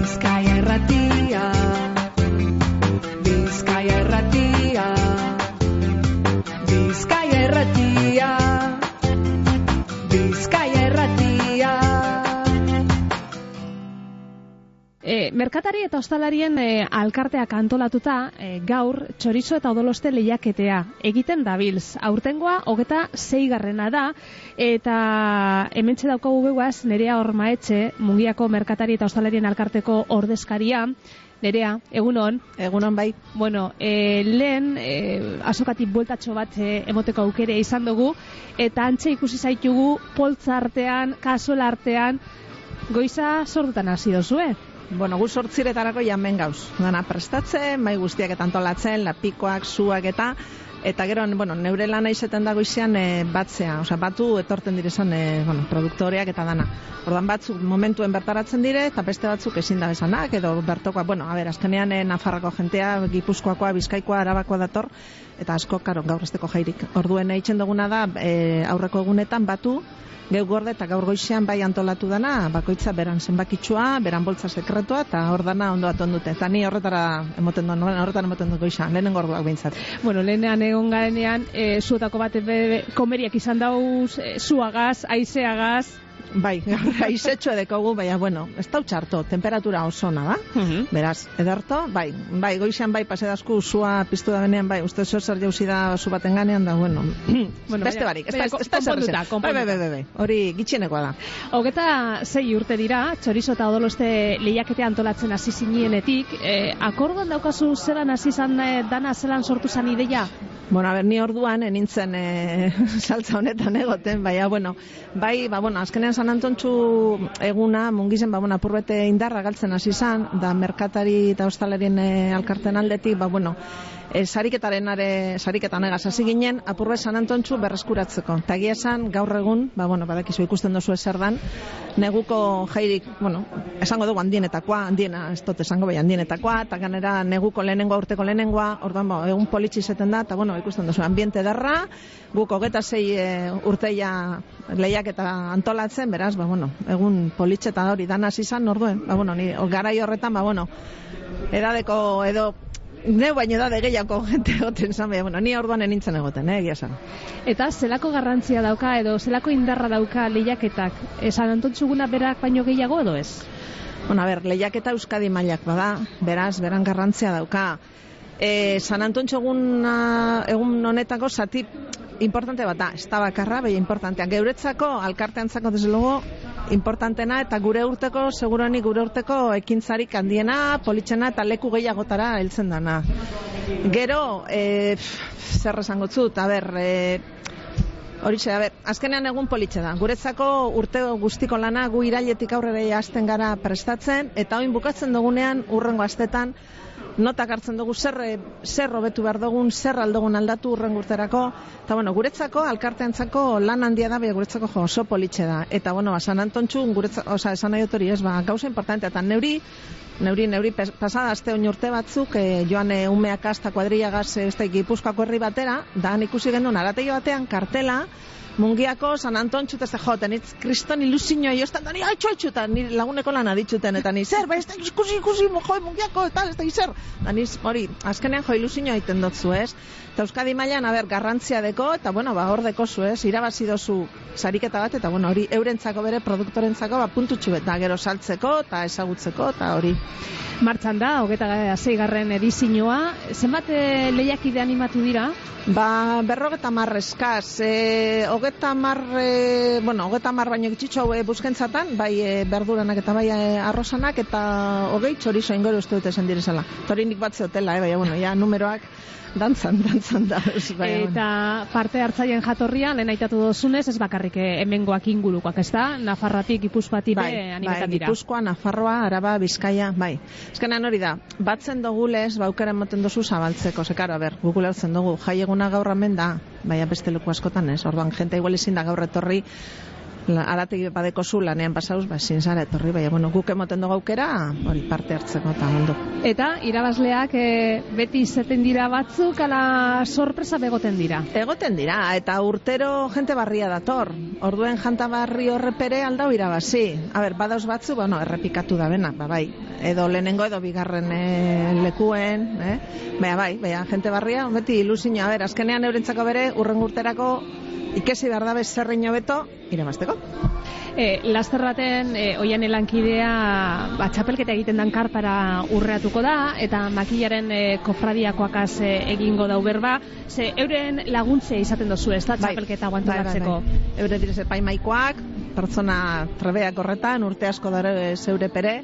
Bizkaia erratia merkatari eta ostalarien e, alkarteak antolatuta e, gaur txorizo eta odoloste lehiaketea egiten dabilz. Aurtengoa hogeta zeigarrena da eta hementxe daukagu beguaz nerea ormaetxe mungiako merkatari eta ostalarien alkarteko ordezkaria. Nerea, egunon. Egunon bai. Bueno, e, lehen e, azokatik bueltatxo bat e, emoteko aukere izan dugu eta antxe ikusi zaitugu poltza artean, kasola artean, goiza sortutan hasi dozue. Bueno, gu sortziretarako jamen gauz. Dana prestatzen, mai guztiak eta antolatzen, lapikoak, zuak eta eta gero, bueno, neure lana izeten dago izan e, batzea, osea, batu etorten direzan, e, bueno, produktoreak eta dana. Ordan batzuk momentuen bertaratzen dire, eta beste batzuk ezin da besanak, edo bertokoa, bueno, a ber, azkenean e, Nafarrako jentea, Gipuzkoakoa, Bizkaikoa, Arabakoa dator, eta asko, karo, gaur esteko jairik. Orduen eitzen duguna da, e, aurreko egunetan batu, Geu gorde eta gaur goizean bai antolatu dana, bakoitza beran zenbakitsua, beran boltza sekretua eta hor dana ondo atondute. Eta ni horretara emoten duen, horretara emoten duen goizan, lehenen gorduak behintzat. Bueno, lehenean egon garenean, e, zuetako bat komeriak izan dauz, e, zuagaz, aizeagaz, Bai, aizetxo edekogu, baina, bueno, ez dau txarto, temperatura oso da. Mhm. Beraz, ederto, bai, bai, goizan bai, pasedazku zua piztu da benean, bai, uste zo zer jauzi da zu baten ganean, da, bueno, Bueno, beste barik, ez da, da zer. Bai, bai, bai, bai, hori gitxienekoa da. Hogeta zei urte dira, txorizo eta odoloste lehiakete antolatzen hasi zinienetik, e, akordoan daukazu zelan hasi zan e, dana zelan sortu zan ideia? Bueno, a ber, ni orduan enintzen e, saltza honetan egoten, baina, bueno, bai, ba, bueno, azkenean San Antontxu eguna, mungizen, ba, bueno, apurbete indarra galtzen hasi zan, da merkatari eta ostalarien e, alkarten aldetik, ba, bueno, e, sariketaren are, sariketan egaz hasi ginen, apurbe San Antontxu berreskuratzeko. Eta egia esan, gaur egun, ba, bueno, badakizu ikusten dozu ezer dan, neguko jairik, bueno, esango dugu handienetakoa, handiena, ez dut esango bai handienetakoa, eta ganera neguko lehenengoa urteko lehenengoa, orduan, ba, egun politxi da, eta bueno, ikusten duzu, ambiente darra, guk hogeta zei e, urteia lehiak eta antolatzen, beraz, ba, bueno, egun politxe eta hori dan hasi izan, orduen, ba, bueno, ni, garai horretan, ba, bueno, edadeko edo Neu baino da de gehiago gente egoten zan, bueno, ni orduan enintzen egoten, eh, egia esan. Eta zelako garrantzia dauka edo zelako indarra dauka lehiaketak? Esan antontxuguna berak baino gehiago edo ez? Bueno, a ber, lehiaketa Euskadi mailak bada, beraz, beran garrantzia dauka. E, San Antontxo egun, ah, egun honetako zati importante bat da, ez da bakarra, behi importantea. Geuretzako, alkarteantzako, desde luego, importantena eta gure urteko, segurani gure urteko ekintzarik handiena, politxena eta leku gehiagotara heltzen dana. Gero, e, zer esango zut, a ber, e, Horixe, a ber, azkenean egun politxe da. Guretzako urte guztiko lana gu irailetik aurrera hasten gara prestatzen eta oin bukatzen dugunean urrengo astetan notak hartzen dugu zer, eh, zer hobetu behar dugun, zer aldogun aldatu urrengo urterako. Eta bueno, guretzako, alkarteantzako lan handia da, baina guretzako jo, oso politxe da. Eta bueno, ba, San Antontxu, guretzako, oza, esan nahi dut hori ez, ba, gauza importante. Eta neuri, neuri, neuri, pasada aste oin urte batzuk, e, joan e, umeak hasta kuadriagaz, ez da, gipuzkoako herri batera, da ikusi genuen arategi batean kartela, Mungiako San Antontxu eta jo, eta nitz kriston ilusioa jostan, da ni haitxo eta ni laguneko lan aditxuten, eta ni zer, ba, ez da ikusi ikusi, mo, jo, mungiako, eta ez da izer. Da niz, hori, azkenean jo ilusioa egiten dotzu, ez? Eta Euskadi mailan, a ber, garrantzia deko, eta bueno, ba, hor deko zu, ez? Irabazi dozu sariketa bat, eta bueno, hori eurentzako bere produktorentzako, ba, puntutxu bet, da, gero saltzeko, eta ezagutzeko, eta hori. Martxan da, hogeta zeigarren edizioa. Zenbat e, lehiakide animatu dira? Ba, berrogeta mar eskaz, e, hogeta mar, e, bueno, hogeta mar baino gitxitxo hau e, buskentzatan, bai e, berduranak eta bai e, arrosanak, eta hogei txorizo ingoro uste dute esan direzala. Torinik bat zeotela, eh, bai, bueno, ja, numeroak dantzan, dantzan da. ez, bai. Eta parte hartzaien jatorrian, lehen aitatu dozunez, ez bakarrik eh, hemengoak ingurukoak, ez da? Nafarratik, Gipuzkoatik bai, be, bai, dira. Gipuzkoa, Nafarroa, Araba, Bizkaia, bai. Ezkenan hori da, batzen dugu lez, baukera ematen dozu zabaltzeko, ze karo, a ber, Google hartzen dugu, jai eguna gaur hemen da, baina beste leku askotan ez, orduan jente igual ezin da gaur etorri, arategi badeko zu lanean pasauz, ba, ezin zara etorri, baina, bueno, guk emoten dugu aukera, hori parte hartzeko eta ondo. Eta irabazleak e, beti izeten dira batzuk, ala sorpresa begoten dira. Egoten dira, eta urtero jente barria dator. Orduen janta barri horrepere aldau irabazi. A ber, badauz batzu, bueno, errepikatu da bena, ba, bai. Edo lehenengo edo bigarren e, lekuen, eh? Baina, bai, baina, jente barria, beti ilusio, a ber, azkenean eurentzako bere, urren urterako ikesi behar dabe zerrein hobeto irabazteko. E, Lasterraten e, oian elankidea ba, txapelketa egiten dan kartara urreatuko da, eta makillaren e, kofradiakoakaz e, egingo dau berba, ze euren laguntzea izaten dozu ez da Bai. txapelketa Bai, bai, guantolatzeko. bai. Eure direz epaimaikoak, pertsona trebeak horretan, urte asko dara zeure pere,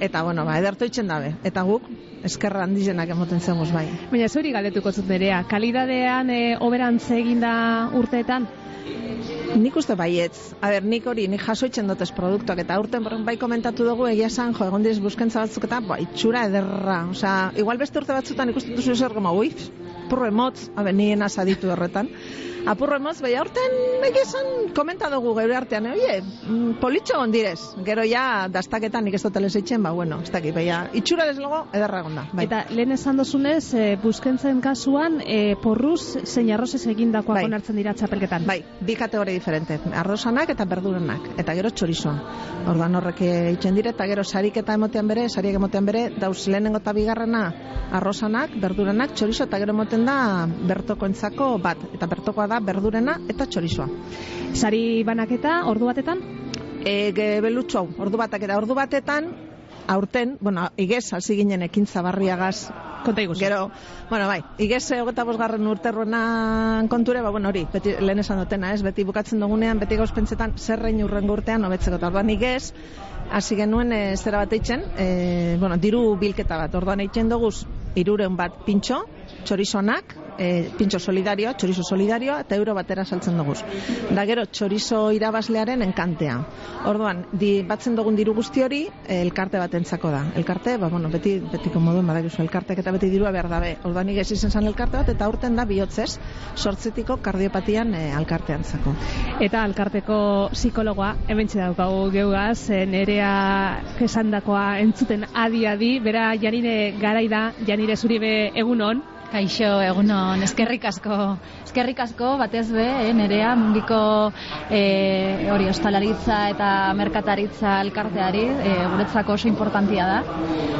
eta, bueno, ba, ederto itxen dabe. Eta guk, eskerra handizenak emoten zengoz bai. Baina zeuri galdetuko zut nerea, kalidadean e, oberantze eginda urteetan? Nik uste baietz. A ber, nik hori, nik jaso itxen dotez produktuak, eta urten bai komentatu dugu, egia esan, jo, egon direz buskentza batzuk eta, ba, itxura ederra. Osea, igual beste urte batzutan ikusten duzu zer goma, ui, purro emotz, a ber, nien asaditu horretan. Apurro emotz, bai, aurten egia esan, komenta dugu geure artean, eh, oie, mm, politxo egon direz. Gero ja, dastaketan nik ez dutele zeitzen, ba, bueno, ez dakit, bai, itxura desde luego, ederra egon da. Bai. Eta lehen esan dozunez, e, buskentzen kasuan, e, porruz zein arrozez egindakoak Bai. onartzen dira txapelketan. Bai, bi kategori diferente. Arrozanak eta berdurenak. Eta gero txorizoa. Orduan horrek eitzen dire, eta gero sariketa emotean bere, sariek emotean bere, dauz lehenengo eta bigarrena arrozanak, berdurenak, txorizo, eta gero emoten da bertokoentzako bat. Eta bertokoa da berdurena eta txorizoa. Sari banaketa, ordu batetan? E, belutxo hau, ordu batak eta ordu batetan, aurten, bueno, igez, hasi ginen ekintza barriagaz Konta iguzu. Gero, bueno, bai, igez hogeta bosgarren urterronan konture, ba, bueno, hori, beti, lehen esan dutena, ez, beti bukatzen dugunean, beti gauz pentsetan, zerrein urren urtean, hobetzeko, orduan igez, hasi genuen e, zera bat eitzen, e, bueno, diru bilketa bat, orduan eitzen duguz, irureun bat pintxo, txorizonak, e, pintxo solidario, txorizo solidarioa, eta euro batera saltzen duguz. Da gero, txorizo irabazlearen enkantea. Orduan, di, batzen dugun diru guzti hori, e, elkarte batentzako da. Elkarte, ba, bueno, beti, betiko moduen badakizu, elkartek eta beti dirua behar dabe. Orduan, igez izen elkarte bat, eta aurten da bihotzez, sortzetiko kardiopatian e, alkarteantzako. Eta alkarteko psikologoa, hemen daukagu geugaz, nerea kesandakoa entzuten adi-adi, bera janire garaida, janire zuribe egunon, Kaixo, egunon, eskerrik asko, eskerrik asko, batez be, eh, nerea mundiko eh, hori ostalaritza eta merkataritza elkarteari, eh, guretzako oso importantia da,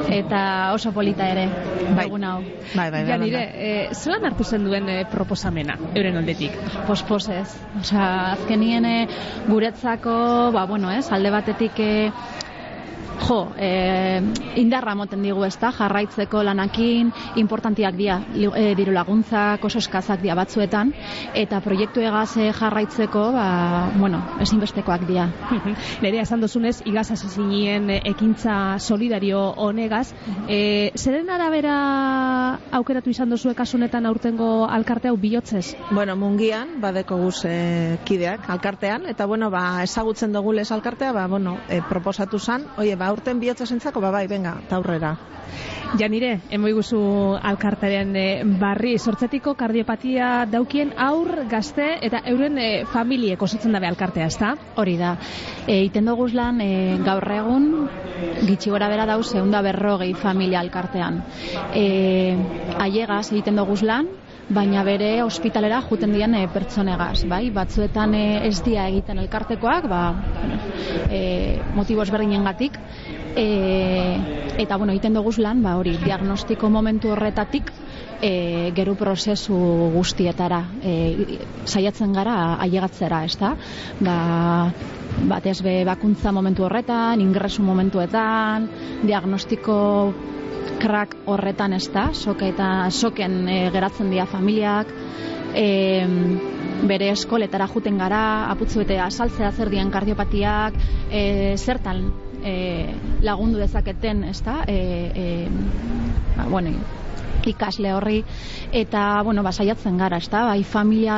eta oso polita ere, Bai. egun hau. Bai, bai, bai, janire, bai. e, zelan hartu zen duen e, proposamena, euren ondetik? Posposez, osea, azkenien eh, guretzako, ba, bueno, ez, alde batetik eh, Jo, eh, indarra moten digu ez da, jarraitzeko lanakin, importantiak dira, eh, diru laguntzak, oso eskazak dira batzuetan, eta proiektu egaz eh, jarraitzeko, ba, bueno, ezinbestekoak dira. Nerea esan dozunez, igaz e, ekintza solidario honegaz. E, zeren arabera aukeratu izan dozue kasunetan aurtengo alkarte hau bihotzez? Bueno, mungian, badeko guz e, kideak, alkartean, eta bueno, ba, ezagutzen dugu lez alkartea, ba, bueno, e, proposatu zan, oie, ba, urten bihotza zentzako, ba, bai, venga, eta aurrera. Janire, emoi guzu alkartaren e, barri sortzetiko kardiopatia daukien aur, gazte eta euren e, familiek osatzen dabe alkartea, ezta? Hori da, e, iten doguz lan e, gaur egun gitxi gora bera dauz eunda berrogei familia alkartean. E, aiegaz egiten doguz lan, baina bere ospitalera juten dien e, pertsonegaz, bai? Batzuetan e, ez dia egiten elkartekoak, ba, bueno, e, motibo ezberdinengatik, e, eta bueno, egiten doguz lan, ba, hori, diagnostiko momentu horretatik, e, geru prozesu guztietara e, saiatzen gara ailegatzera, ez da? Ba, batez be bakuntza momentu horretan, ingresu momentuetan, diagnostiko krak horretan ez da, soke eta soken e, geratzen dira familiak, e, bere eskoletara juten gara, aputzu eta asaltzea zer dien kardiopatiak, e, zertan e, lagundu dezaketen, ezta? E, e, ba, bueno, ikasle horri. Eta bueno ba saiatzen gara ezta? Bai familia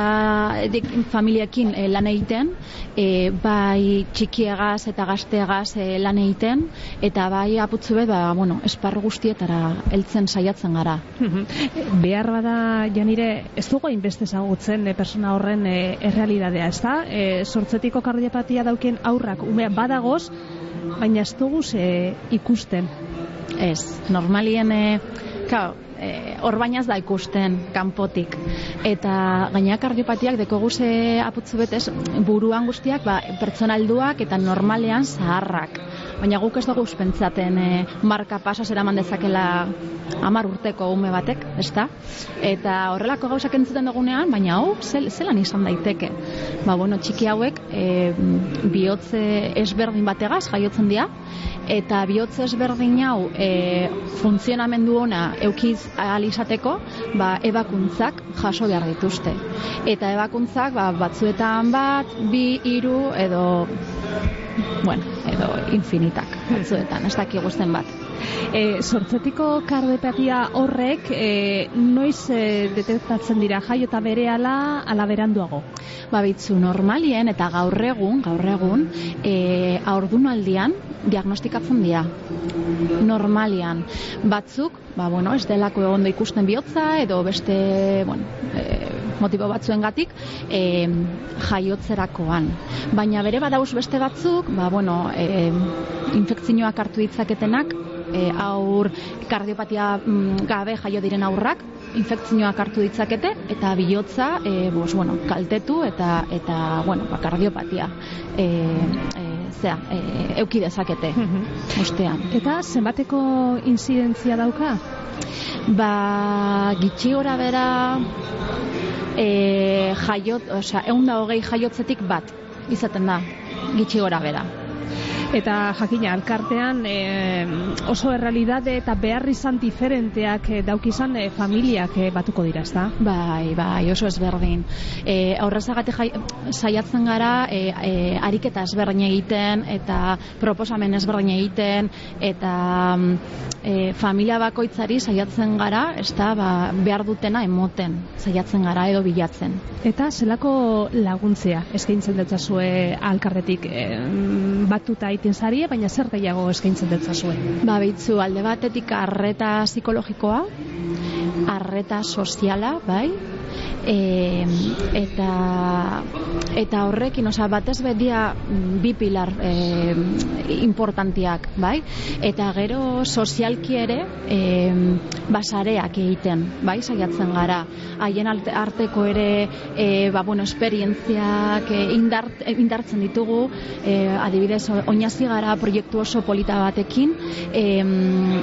familiekin e, lan egiten e, bai txikiegaz eta gazteegaz e, lan egiten eta bai aputzu be ba bueno esparru guztietara heltzen saiatzen gara. Behar bada janire ez dugu hainbeste ezagutzen e, persona horren e, errealidadea ezta? E, sortzetiko kardiopatia dauken aurrak umea badagoz baina ez dugu ze ikusten ez normalien e, Claro, eh, orbainaz da ikusten kanpotik. Eta gaina kardiopatiak deko aputzu betez, buruan guztiak ba, pertsonalduak eta normalean zaharrak. Baina guk ez dugu uspentzaten e, marka pasaz eraman dezakela amar urteko ume batek, ezta? Eta horrelako gauzak entzuten dugunean, baina hau, zel, zelan izan daiteke. Ba, bueno, txiki hauek, e, bihotze ezberdin bategaz jaiotzen dira, eta bihotze ezberdin hau e, funtzionamendu ona eukiz ahal izateko, ba, ebakuntzak jaso behar dituzte. Eta ebakuntzak ba, batzuetan bat, bi, hiru edo bueno, edo infinitak batzuetan, ez daki guzten bat. E, sortzetiko kardepatia horrek e, noiz e, detektatzen dira jaio eta bere ala, beranduago? Ba, bitzu, normalien eta gaur egun, gaur egun, e, aurdunaldian diagnostikatzen dira. Normalian. Batzuk, ba, bueno, ez delako egon ikusten bihotza, edo beste, bueno, e, motibo batzuengatik e, jaiotzerakoan. Baina bere badauz beste batzuk, ba, bueno, e, infekzioak hartu ditzaketenak, e, aur kardiopatia mm, gabe jaio diren aurrak, infekzioak hartu ditzakete eta bihotza e, bos, bueno, kaltetu eta eta bueno, ba, kardiopatia e, e, zea, e, euki dezakete ostean. Eta zenbateko inzidentzia dauka? Ba, gitxi gora bera e, jaiot, osea, egun da hogei jaiotzetik bat izaten da, gitxi gora bera. Eta jakina, alkartean e, oso errealidade eta behar izan diferenteak e, daukizan e, familiak e, batuko dira, ezta? Bai, bai, oso ezberdin. E, Horrezagate saiatzen gara e, e, ariketa ezberdin egiten eta proposamen ezberdin egiten eta e, familia bakoitzari saiatzen gara, ezta, ba, behar dutena emoten saiatzen gara edo bilatzen. Eta zelako laguntzea eskaintzen dut zazue alkartetik e, batuta egiten zarie, baina zer gehiago eskaintzen dut zazue? Ba, bitzu, alde batetik arreta psikologikoa, arreta soziala, bai, e, eta eta horrekin, osea, batez bedia mm, bi pilar e, importantiak, bai? Eta gero sozialki ere e, basareak egiten, bai? Saiatzen gara. Haien arteko ere e, ba, bueno, esperientziak e, indart, indartzen ditugu, e, adibidez, oinazi gara proiektu oso polita batekin, e,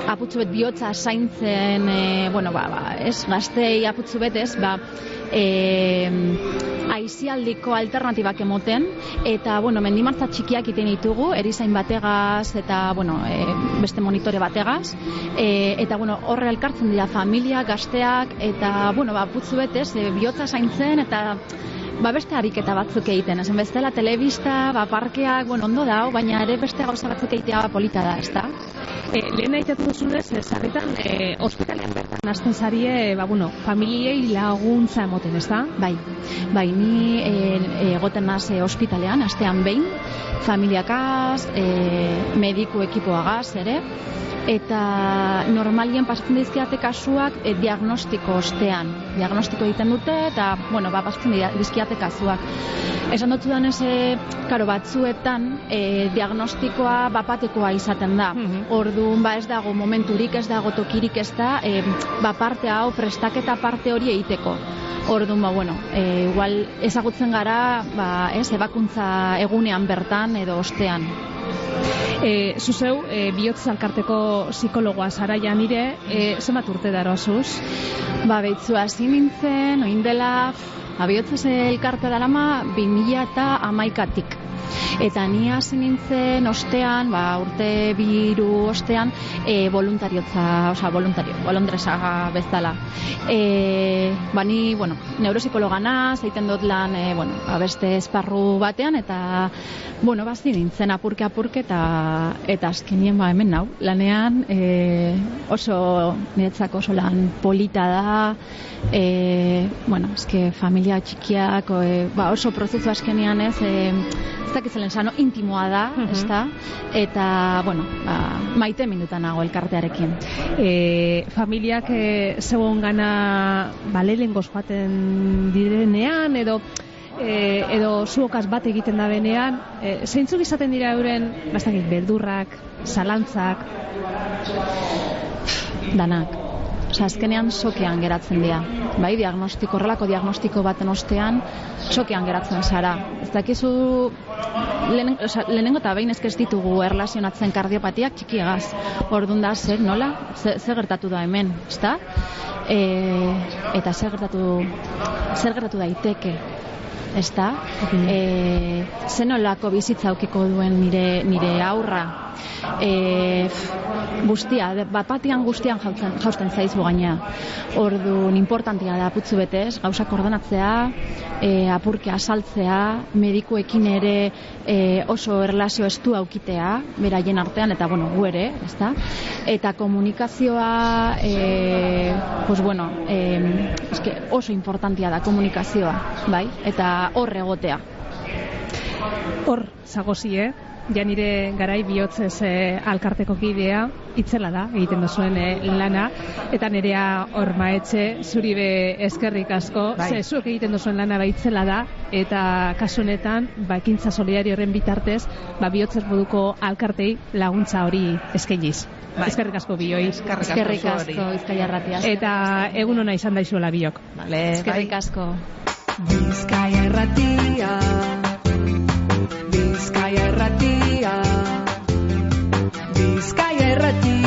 aputzu bet bihotza zaintzen, e, bueno, ba, ba, ez, gaztei aputzu bet, ez, ba, e, aizialdiko alternatibak emoten eta bueno, mendimartza txikiak iten ditugu erizain bategaz eta bueno, e, beste monitore bategaz. E, eta bueno, horre elkartzen dira familia, gazteak eta bueno, ba, putzu betez, e, bihotza zaintzen eta ba beste ariketa batzuk egiten, esan bestela telebista, ba parkeak, bueno, ondo da, baina ere beste gauza batzuk egitea ba, polita da, ezta? E, lehen aitetu zunez, zarritan, e, ospitalean bertan, nazten zarie, ba, bueno, familiei laguntza emoten, ezta? Bai, bai, ni egoten e, naz e, ospitalean, astean behin, familiakaz, e, mediku ekipoagaz, ere, eta normalien pasatzen dizkiate kasuak e, diagnostiko ostean. Diagnostiko egiten dute eta, bueno, ba, pasatzen dizkiate kasuak. Esan dut zudan ez, karo, batzuetan e, diagnostikoa bapatekoa izaten da. Mm Orduan, ba, ez dago momenturik, ez dago tokirik ez da, e, ba, parte hau, prestaketa parte hori egiteko. Orduan, ba, bueno, e, igual ezagutzen gara, ba, ez, ebakuntza egunean bertan edo ostean. E, zuzeu, e, bihotz alkarteko psikologoa zara nire, e, zenbat urte daro azuz? Ba, behitzu hasi nintzen, oin dela, ba, bihotz elkarte dara ma, 2000 eta amaikatik. Eta ni hasi nintzen ostean, ba, urte biru ostean, e, voluntariotza, osea, voluntario, bolondresa bezala. E, ba, ni, bueno, neuropsikologa zeiten dut lan, e, bueno, ba, beste esparru batean, eta, bueno, bazi nintzen apurke apurke, eta, eta azkenien, ba, hemen nau, lanean, e, oso, niretzako oso lan polita da, e, bueno, eske familia txikiak, e, ba, oso prozesu azkenian ez, e, ez dakitzen sano, intimoa da, Mhm. ez da, eta, bueno, ba, maite minutan nago elkartearekin. E, familiak e, zegoen gana balelengoz joaten direnean, edo e, edo zuokaz bat egiten da benean, e, zeintzuk izaten dira euren, bastakit, beldurrak, zalantzak, danak. Osa, azkenean sokean geratzen dira. Bai, diagnostiko, horrelako diagnostiko baten ostean, sokean geratzen zara. Ez dakizu, lehen, osa, lehenengo eta behin ez ditugu erlazionatzen kardiopatiak txikiagaz. Orduan da, zer, nola? Zer, zer gertatu da hemen, ezta? E, eta zer gertatu, zer gertatu daiteke, ezta? E, zenolako bizitza aukiko duen nire, nire aurra. E, guztia, bat batian guztian jautzen, jausten zaizu gaina. Orduan, importantia da putzu betez, gauzak ordenatzea, e, apurke asaltzea, medikuekin ere e, oso erlazio estu aukitea, beraien artean, eta bueno, gu ere, ezta? Eta komunikazioa, e, pues bueno, e, eske oso importantia da komunikazioa, bai? Eta hor egotea. hor zagozie, ja nire garai bihotzez e, alkarteko kidea, itzela da, egiten duzuen e, lana, eta nerea hor maetxe, zuri be eskerrik asko, Bai. ze zuek egiten duzuen lana ba itzela da, eta kasu honetan, ba, ekintza solidario horren bitartez, ba, bihotzez moduko alkartei laguntza hori eskainiz. Bai. Eskerrik asko bioi. Eskerrik asko, Bizkaia Erratia. Eta egun ona izan daizuela biok. Vale, Eskerrik bai. asko. Bizkaia erratia. Bizkaia erratia. Bizkaia erratia